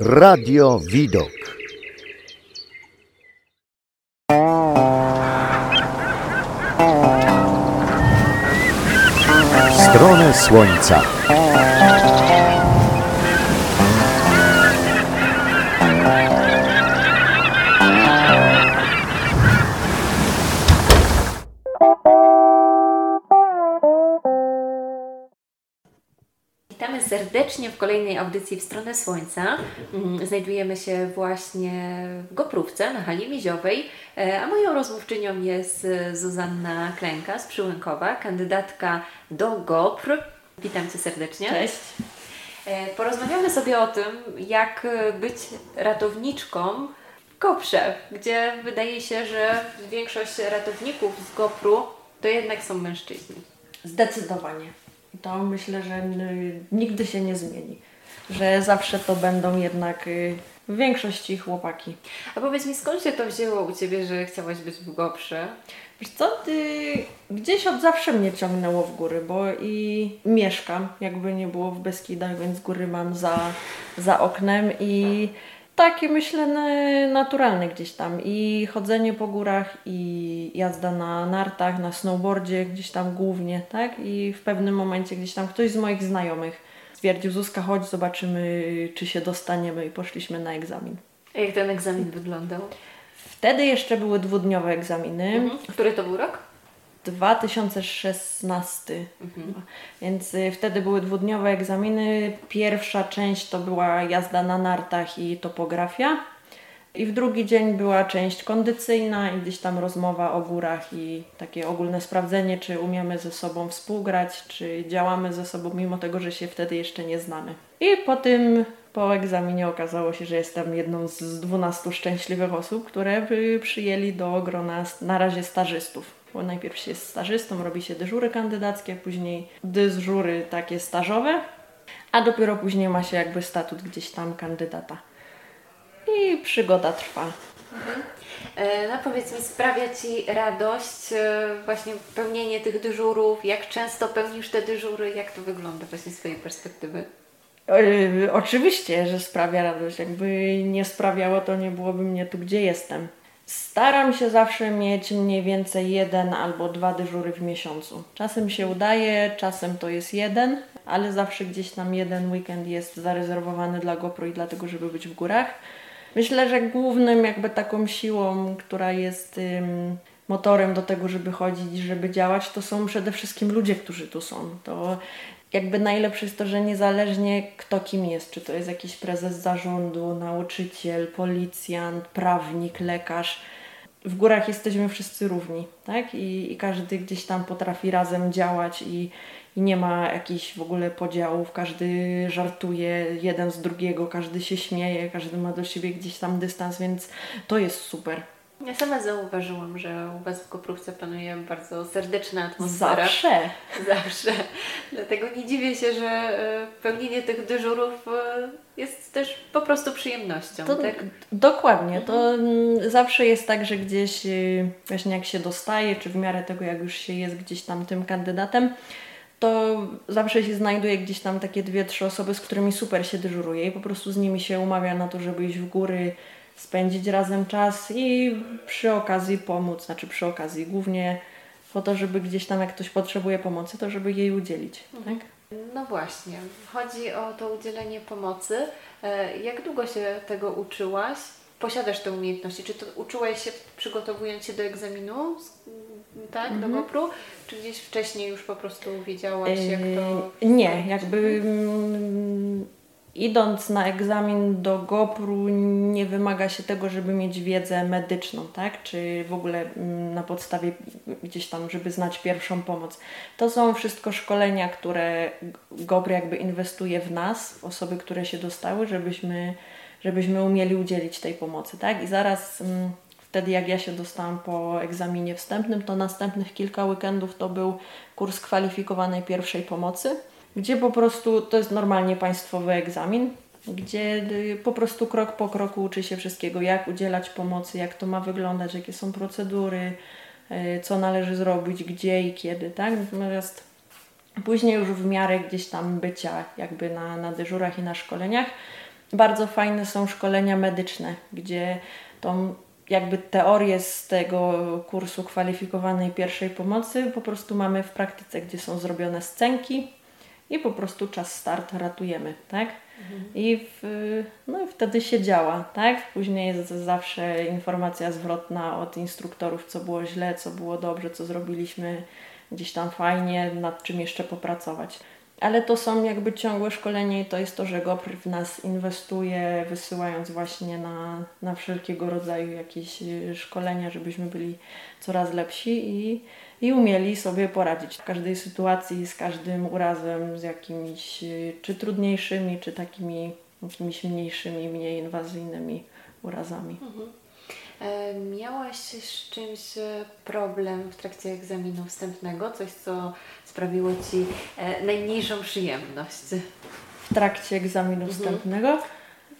Radio Widok. Stronę słońca. Serdecznie w kolejnej audycji w stronę Słońca. Mm, Znajdujemy się właśnie w Goprówce na hali Miziowej, e, a moją rozmówczynią jest e, Zuzanna Klęka z Przyłękowa, kandydatka do GOPR. Witam Cię serdecznie. Cześć. E, Porozmawiamy sobie o tym, jak być ratowniczką w GOPRze, gdzie wydaje się, że większość ratowników z GOPR-u to jednak są mężczyźni. Zdecydowanie. To myślę, że nigdy się nie zmieni. Że zawsze to będą jednak y, w większości chłopaki. A powiedz mi, skąd się to wzięło u Ciebie, że chciałaś być w GOPRze? Wiesz co, ty, gdzieś od zawsze mnie ciągnęło w góry, bo i mieszkam, jakby nie było w Beskidach, więc góry mam za, za oknem i takie myślę naturalne gdzieś tam. I chodzenie po górach, i jazda na nartach, na snowboardzie gdzieś tam głównie, tak? I w pewnym momencie gdzieś tam ktoś z moich znajomych stwierdził, Zuzka, chodź, zobaczymy, czy się dostaniemy i poszliśmy na egzamin. A jak ten egzamin wyglądał? Wtedy jeszcze były dwudniowe egzaminy. Mhm. Który to był rok? 2016. chyba. Więc y, wtedy były dwudniowe egzaminy. Pierwsza część to była jazda na nartach i topografia. I w drugi dzień była część kondycyjna i gdzieś tam rozmowa o górach i takie ogólne sprawdzenie, czy umiemy ze sobą współgrać, czy działamy ze sobą, mimo tego, że się wtedy jeszcze nie znamy. I po tym, po egzaminie okazało się, że jestem jedną z 12 szczęśliwych osób, które y, przyjęli do grona na razie stażystów. Bo najpierw się jest stażystą, robi się dyżury kandydackie, później dyżury takie stażowe, a dopiero później ma się jakby statut gdzieś tam kandydata. I przygoda trwa. E, No powiedz mi, sprawia Ci radość e, właśnie pełnienie tych dyżurów? Jak często pełnisz te dyżury? Jak to wygląda właśnie z Twojej perspektywy? Yy, oczywiście, że sprawia radość. Jakby nie sprawiało, to nie byłoby mnie tu, gdzie jestem. Staram się zawsze mieć mniej więcej jeden albo dwa dyżury w miesiącu. Czasem się udaje, czasem to jest jeden, ale zawsze gdzieś tam jeden weekend jest zarezerwowany dla GoPro i dlatego, żeby być w górach. Myślę, że głównym jakby taką siłą, która jest ym, motorem do tego, żeby chodzić, żeby działać, to są przede wszystkim ludzie, którzy tu są. To jakby najlepsze jest to, że niezależnie kto kim jest, czy to jest jakiś prezes zarządu, nauczyciel, policjant, prawnik, lekarz, w górach jesteśmy wszyscy równi, tak? I, i każdy gdzieś tam potrafi razem działać i, i nie ma jakichś w ogóle podziałów, każdy żartuje jeden z drugiego, każdy się śmieje, każdy ma do siebie gdzieś tam dystans, więc to jest super. Ja sama zauważyłam, że u Was w Koprówce panuje bardzo serdeczna atmosfera. Zawsze. Zawsze. Dlatego nie dziwię się, że e, pełnienie tych dyżurów e, jest też po prostu przyjemnością, To, tak? Dokładnie, to mm, zawsze jest tak, że gdzieś y, właśnie jak się dostaje, czy w miarę tego jak już się jest gdzieś tam tym kandydatem, to zawsze się znajduje gdzieś tam takie dwie, trzy osoby, z którymi super się dyżuruje i po prostu z nimi się umawia na to, żeby iść w góry, spędzić razem czas i przy okazji pomóc, znaczy przy okazji głównie po to, żeby gdzieś tam jak ktoś potrzebuje pomocy, to żeby jej udzielić, tak? No właśnie, chodzi o to udzielenie pomocy. E, Jak długo się tego uczyłaś? Posiadasz te umiejętności? Czy to uczyłaś się przygotowując się do egzaminu, tak, do GoPro? Czy gdzieś wcześniej już po prostu wiedziałaś, jak to... Yy, Nie, jakby mm, idąc na egzamin do GoPru nie wymaga się tego, żeby mieć wiedzę medyczną, tak? Czy w ogóle mm, na podstawie gdzieś tam, żeby znać pierwszą pomoc. To są wszystko szkolenia, które GoPro jakby inwestuje w nas, w osoby, które się dostały, żebyśmy, żebyśmy umieli udzielić tej pomocy, tak? I zaraz mm, wtedy jak ja się dostałam po egzaminie wstępnym, to następnych kilka weekendów to był kurs kwalifikowanej pierwszej pomocy, gdzie po prostu to jest normalnie państwowy egzamin, gdzie y, po prostu krok po kroku uczy się wszystkiego, jak udzielać pomocy, jak to ma wyglądać, jakie są procedury, y, co należy zrobić, gdzie i kiedy, tak? Natomiast później już w miarę gdzieś tam bycia jakby na, na dyżurach i na szkoleniach, Bardzo fajne są szkolenia medyczne, gdzie tą jakby teorię z tego kursu kwalifikowanej pierwszej pomocy po prostu mamy w praktyce, gdzie są zrobione scenki i po prostu czas start ratujemy, tak? I, w, no i wtedy się działa, tak? Później jest zawsze informacja zwrotna od instruktorów, co było źle, co było dobrze, co zrobiliśmy gdzieś tam fajnie, nad czym jeszcze popracować. Ale to są jakby ciągłe szkolenie i to jest to, że GoPr w nas inwestuje, wysyłając właśnie na, na wszelkiego rodzaju jakieś y, szkolenia, żebyśmy byli coraz lepsi i, i umieli sobie poradzić w każdej sytuacji, z każdym urazem, z jakimiś y, czy trudniejszymi, czy takimi jakimiś mniejszymi, mniej inwazyjnymi urazami. E, Miałaś z czymś e, problem w trakcie egzaminu wstępnego? Coś, co sprawiło Ci e, najmniejszą przyjemność? W trakcie egzaminu wstępnego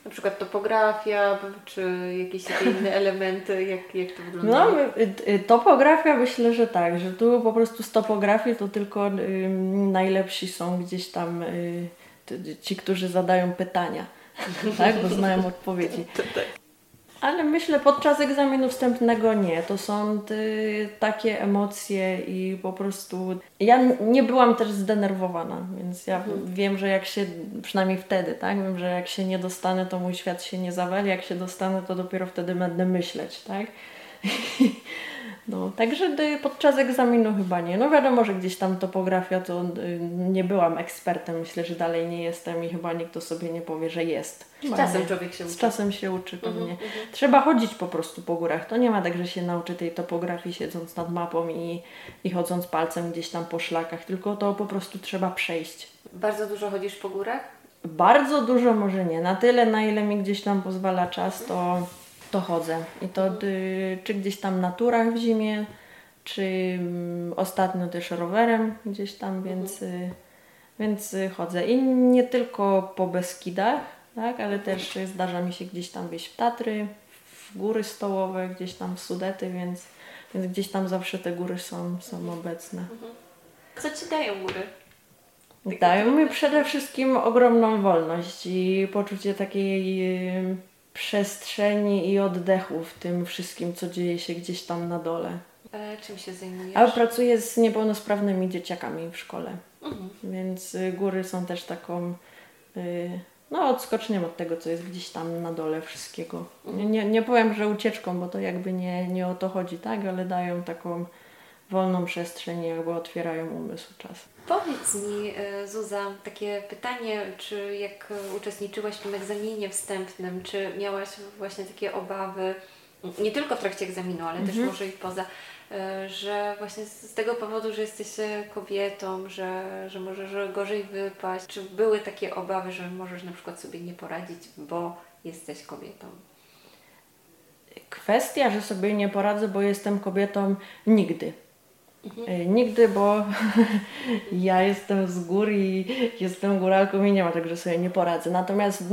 Na przykład topografia, czy jakieś takie inne elementy? Jak, jak to No, wyglądało? y, y, topografia myślę, że tak, że tu po prostu z topografii to tylko y, najlepsi są gdzieś tam y, ci, którzy zadają pytania, tak, bo znają odpowiedzi. Ale myślę podczas egzaminu wstępnego nie. To są y, takie emocje i po prostu. Ja nie byłam też zdenerwowana, więc ja wiem, że jak się, przynajmniej wtedy, tak? Wiem, że jak się nie dostanę, to mój świat się nie zawali. Jak się dostanę, to dopiero wtedy będę myśleć, tak? No, także podczas egzaminu chyba nie. No wiadomo, że gdzieś tam topografia to y, nie byłam ekspertem, myślę, że dalej nie jestem i chyba nikt o sobie nie powie, że jest. Z czasem człowiek się Z uczy. czasem się uczy pewnie. Trzeba chodzić po prostu po górach. To nie ma tak, że się nauczy tej topografii siedząc nad mapą i, i chodząc palcem gdzieś tam po szlakach, tylko to po prostu trzeba przejść. Bardzo dużo chodzisz po górach? Bardzo dużo może nie. Na tyle, na ile mi gdzieś tam pozwala czas, to, to chodzę. I to y, czy gdzieś tam na turach w zimie, czy mm, ostatnio też rowerem gdzieś tam, więc, y, więc y, chodzę. I nie tylko po Beskidach, tak, ale też zdarza mi się gdzieś tam wyjść w Tatry, w góry stołowe, gdzieś tam w Sudety, więc, więc gdzieś tam zawsze te góry są, są obecne. Co Ci dają góry? Dają mi przede wszystkim ogromną wolność i poczucie takiej przestrzeni i oddechu w tym wszystkim, co dzieje się gdzieś tam na dole. E, czym się zajmujesz? A pracuję z niepełnosprawnymi dzieciakami w szkole, Mhm. więc y, góry są też taką y, no, odskocznią od tego, co jest gdzieś tam na dole wszystkiego. Nie, nie, nie powiem, że ucieczką, bo to jakby nie, nie o to chodzi, tak? Ale dają taką wolną przestrzeń i jakby otwierają umysł czas. Powiedz mi, e, Zuza, takie pytanie, czy jak uczestniczyłaś w tym egzaminie wstępnym, czy miałaś właśnie takie obawy, nie tylko w trakcie egzaminu, ale też może i poza, e, że właśnie z z tego powodu, że jesteś e, kobietą, że, że możesz gorzej wypaść, czy były takie obawy, że możesz na przykład sobie nie poradzić, bo jesteś kobietą? Kwestia, że sobie nie poradzę, bo jestem kobietą, nigdy. Y, Nigdy, bo ja jestem z gór i jestem góralką i nie ma tak, że sobie nie poradzę. Natomiast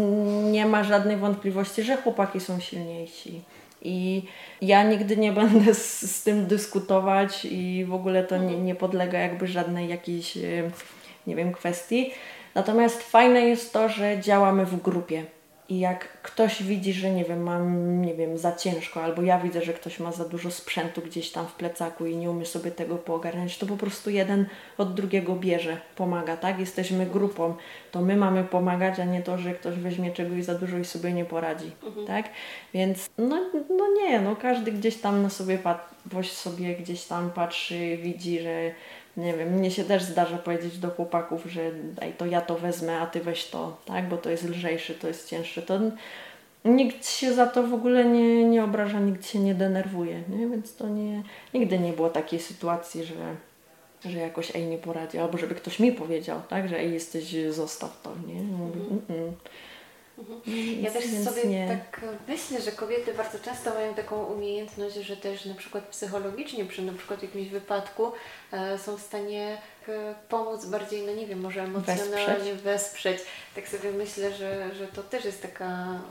nie ma żadnej wątpliwości, że chłopaki są silniejsi. I ja nigdy nie będę z, z tym dyskutować i w ogóle to nie, nie podlega jakby żadnej jakiejś, y, nie wiem, kwestii. Natomiast fajne jest to, że działamy w grupie. I jak ktoś widzi, że nie wiem, mam, nie wiem, za ciężko, albo ja widzę, że ktoś ma za dużo sprzętu gdzieś tam w plecaku i nie umie sobie tego poogarniać, to po prostu jeden od drugiego bierze, pomaga, tak? Jesteśmy grupą, to my mamy pomagać, a nie to, że ktoś weźmie czegoś za dużo i sobie nie poradzi, tak? Więc no, no nie, no każdy gdzieś tam na sobie patrzy, sobie gdzieś tam patrzy, widzi, że nie wiem, mnie się też zdarza powiedzieć do chłopaków, że daj to ja to wezmę, a ty weź to, tak, bo to jest lżejsze, to jest cięższe. To nikt się za to w ogóle nie, nie obraża, nikt się nie denerwuje, nie? więc to nie, nigdy nie było takiej sytuacji, że, że jakoś ej nie poradzi, albo żeby ktoś mi powiedział, tak, że ej jesteś, zostaw to, nie? Mówię, "Mm-mm". Ja Więc- też sobie nie. tak myślę, że kobiety bardzo często mają taką umiejętność, że też na przykład psychologicznie przy na przykład jakimś wypadku e, są w stanie e, pomóc bardziej, no nie wiem, może emocjonalnie wesprzeć. Tak sobie myślę, że, że to też jest taka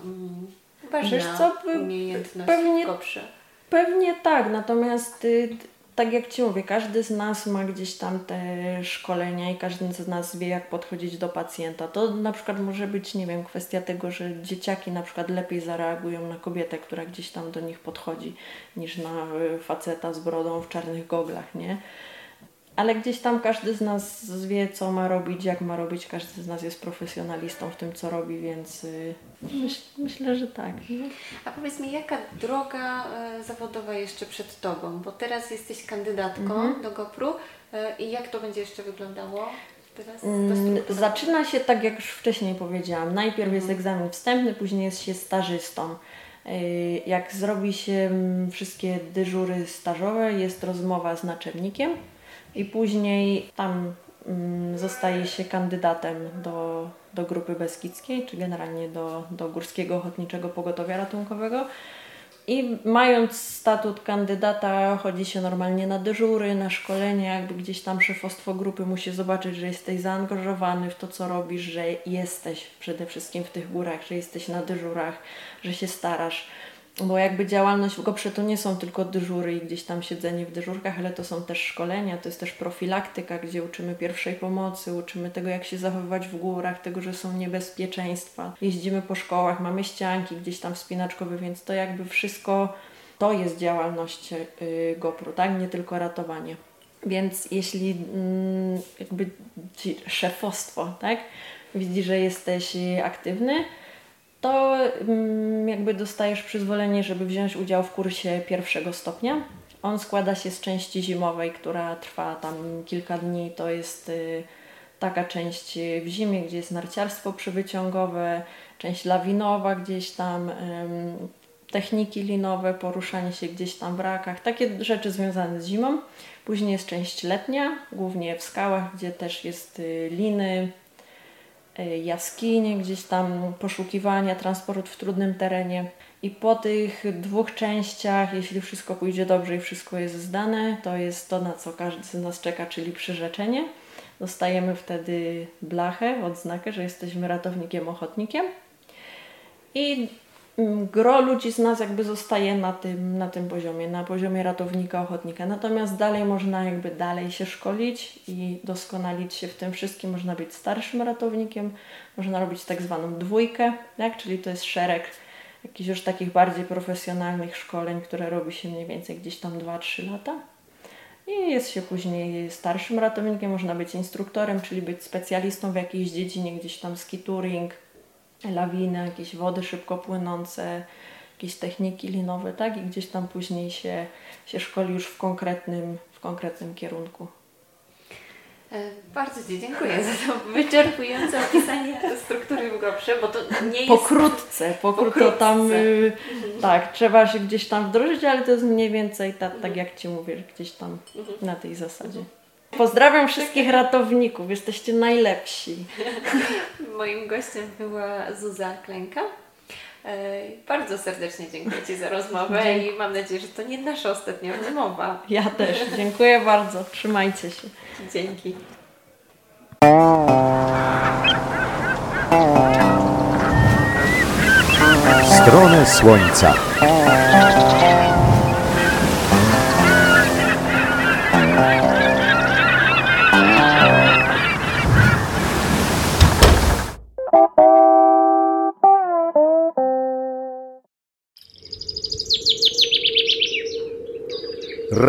mm, ważna Wiesz co, umiejętność pewnie-. Pewnie tak, natomiast y, tak jak Ci mówię, każdy z nas ma gdzieś tam te szkolenia i każdy z nas wie, jak podchodzić do pacjenta. To na przykład może być, nie wiem, kwestia tego, że dzieciaki na przykład lepiej zareagują na kobietę, która gdzieś tam do nich podchodzi, niż na y, faceta z brodą w czarnych goglach, nie? Ale gdzieś tam każdy z nas wie, co ma robić, jak ma robić. Każdy z nas jest profesjonalistą w tym, co robi, więc y, myśl, myślę, że tak. Nie? A powiedz mi, jaka droga e, zawodowa jeszcze przed Tobą? Bo teraz jesteś kandydatką do GoPru e, i jak to będzie jeszcze wyglądało teraz? Mm? Zaczyna się tak, jak już wcześniej powiedziałam. Najpierw jest egzamin wstępny, później jest się stażystą. Y, Jak zrobi się mm, wszystkie dyżury stażowe, jest rozmowa z naczelnikiem i później tam mm, zostaje się kandydatem do, do grupy Beskidzkiej, czy generalnie do, do Górskiego Ochotniczego Pogotowia Ratunkowego. I mając statut kandydata, chodzi się normalnie na dyżury, na szkolenia, jakby gdzieś tam szefostwo grupy musi zobaczyć, że jesteś zaangażowany w to, co robisz, że jesteś przede wszystkim w tych górach, że jesteś na dyżurach, że się starasz. Bo jakby działalność w GOPRze to nie są tylko dyżury i gdzieś tam siedzenie w dyżurkach, ale to są też szkolenia, to jest też profilaktyka, gdzie uczymy pierwszej pomocy, uczymy tego, jak się zachowywać w górach, tego, że są niebezpieczeństwa. Jeździmy po szkołach, mamy ścianki gdzieś tam wspinaczkowe, więc to jakby wszystko to jest działalność y, GoPro, tak? Nie tylko ratowanie. Więc jeśli mm, jakby szefostwo, tak? Widzi, że jesteś y, aktywny, to mm, jakby dostajesz przyzwolenie, żeby wziąć udział w kursie pierwszego stopnia. On składa się z części zimowej, która trwa tam kilka dni. To jest y, taka część w zimie, gdzie jest narciarstwo przywyciągowe, część lawinowa gdzieś tam, techniki linowe, poruszanie się gdzieś tam w rakach, takie rzeczy związane z zimą. Później jest część letnia, głównie w skałach, gdzie też jest y, liny, jaskinie, gdzieś tam poszukiwania, transport w trudnym terenie. I po tych dwóch częściach, jeśli wszystko pójdzie dobrze i wszystko jest zdane, to jest to, na co każdy z nas czeka, czyli przyrzeczenie. Dostajemy wtedy blachę, odznakę, że jesteśmy ratownikiem, ochotnikiem. I gro ludzi z nas jakby zostaje na tym, na tym poziomie, na poziomie ratownika, ochotnika. Natomiast dalej można jakby dalej się szkolić i doskonalić się w tym wszystkim. Można być starszym ratownikiem, można robić tak zwaną dwójkę, tak? czyli to jest szereg jakichś już takich bardziej profesjonalnych szkoleń, które robi się mniej więcej gdzieś tam 2-3 lata. I jest się później starszym ratownikiem, można być instruktorem, czyli być specjalistą w jakiejś dziedzinie, gdzieś tam ski touring, lawiny, jakieś wody szybko płynące, jakieś techniki linowe, tak? I gdzieś tam później się, się szkoli już w konkretnym, w konkretnym kierunku. E, Bardzo Ci dziękuję za to wyczerpujące opisanie struktury w GoPrze, bo to nie jest... Pokrótce, pokrótce, Pokrótce. tam, y, tak, trzeba się gdzieś tam wdrożyć, ale to jest mniej więcej ta, tak jak Ci mówię, gdzieś tam na tej zasadzie. Pozdrawiam wszystkich ratowników, jesteście najlepsi. Moim gościem była Zuza Klęka. E, Bardzo serdecznie dziękuję Ci za rozmowę i mam nadzieję, że to nie nasza ostatnia rozmowa. Ja też, dziękuję bardzo, trzymajcie się. Dzięki. Stronę Słońca.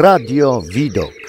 Radio Widok.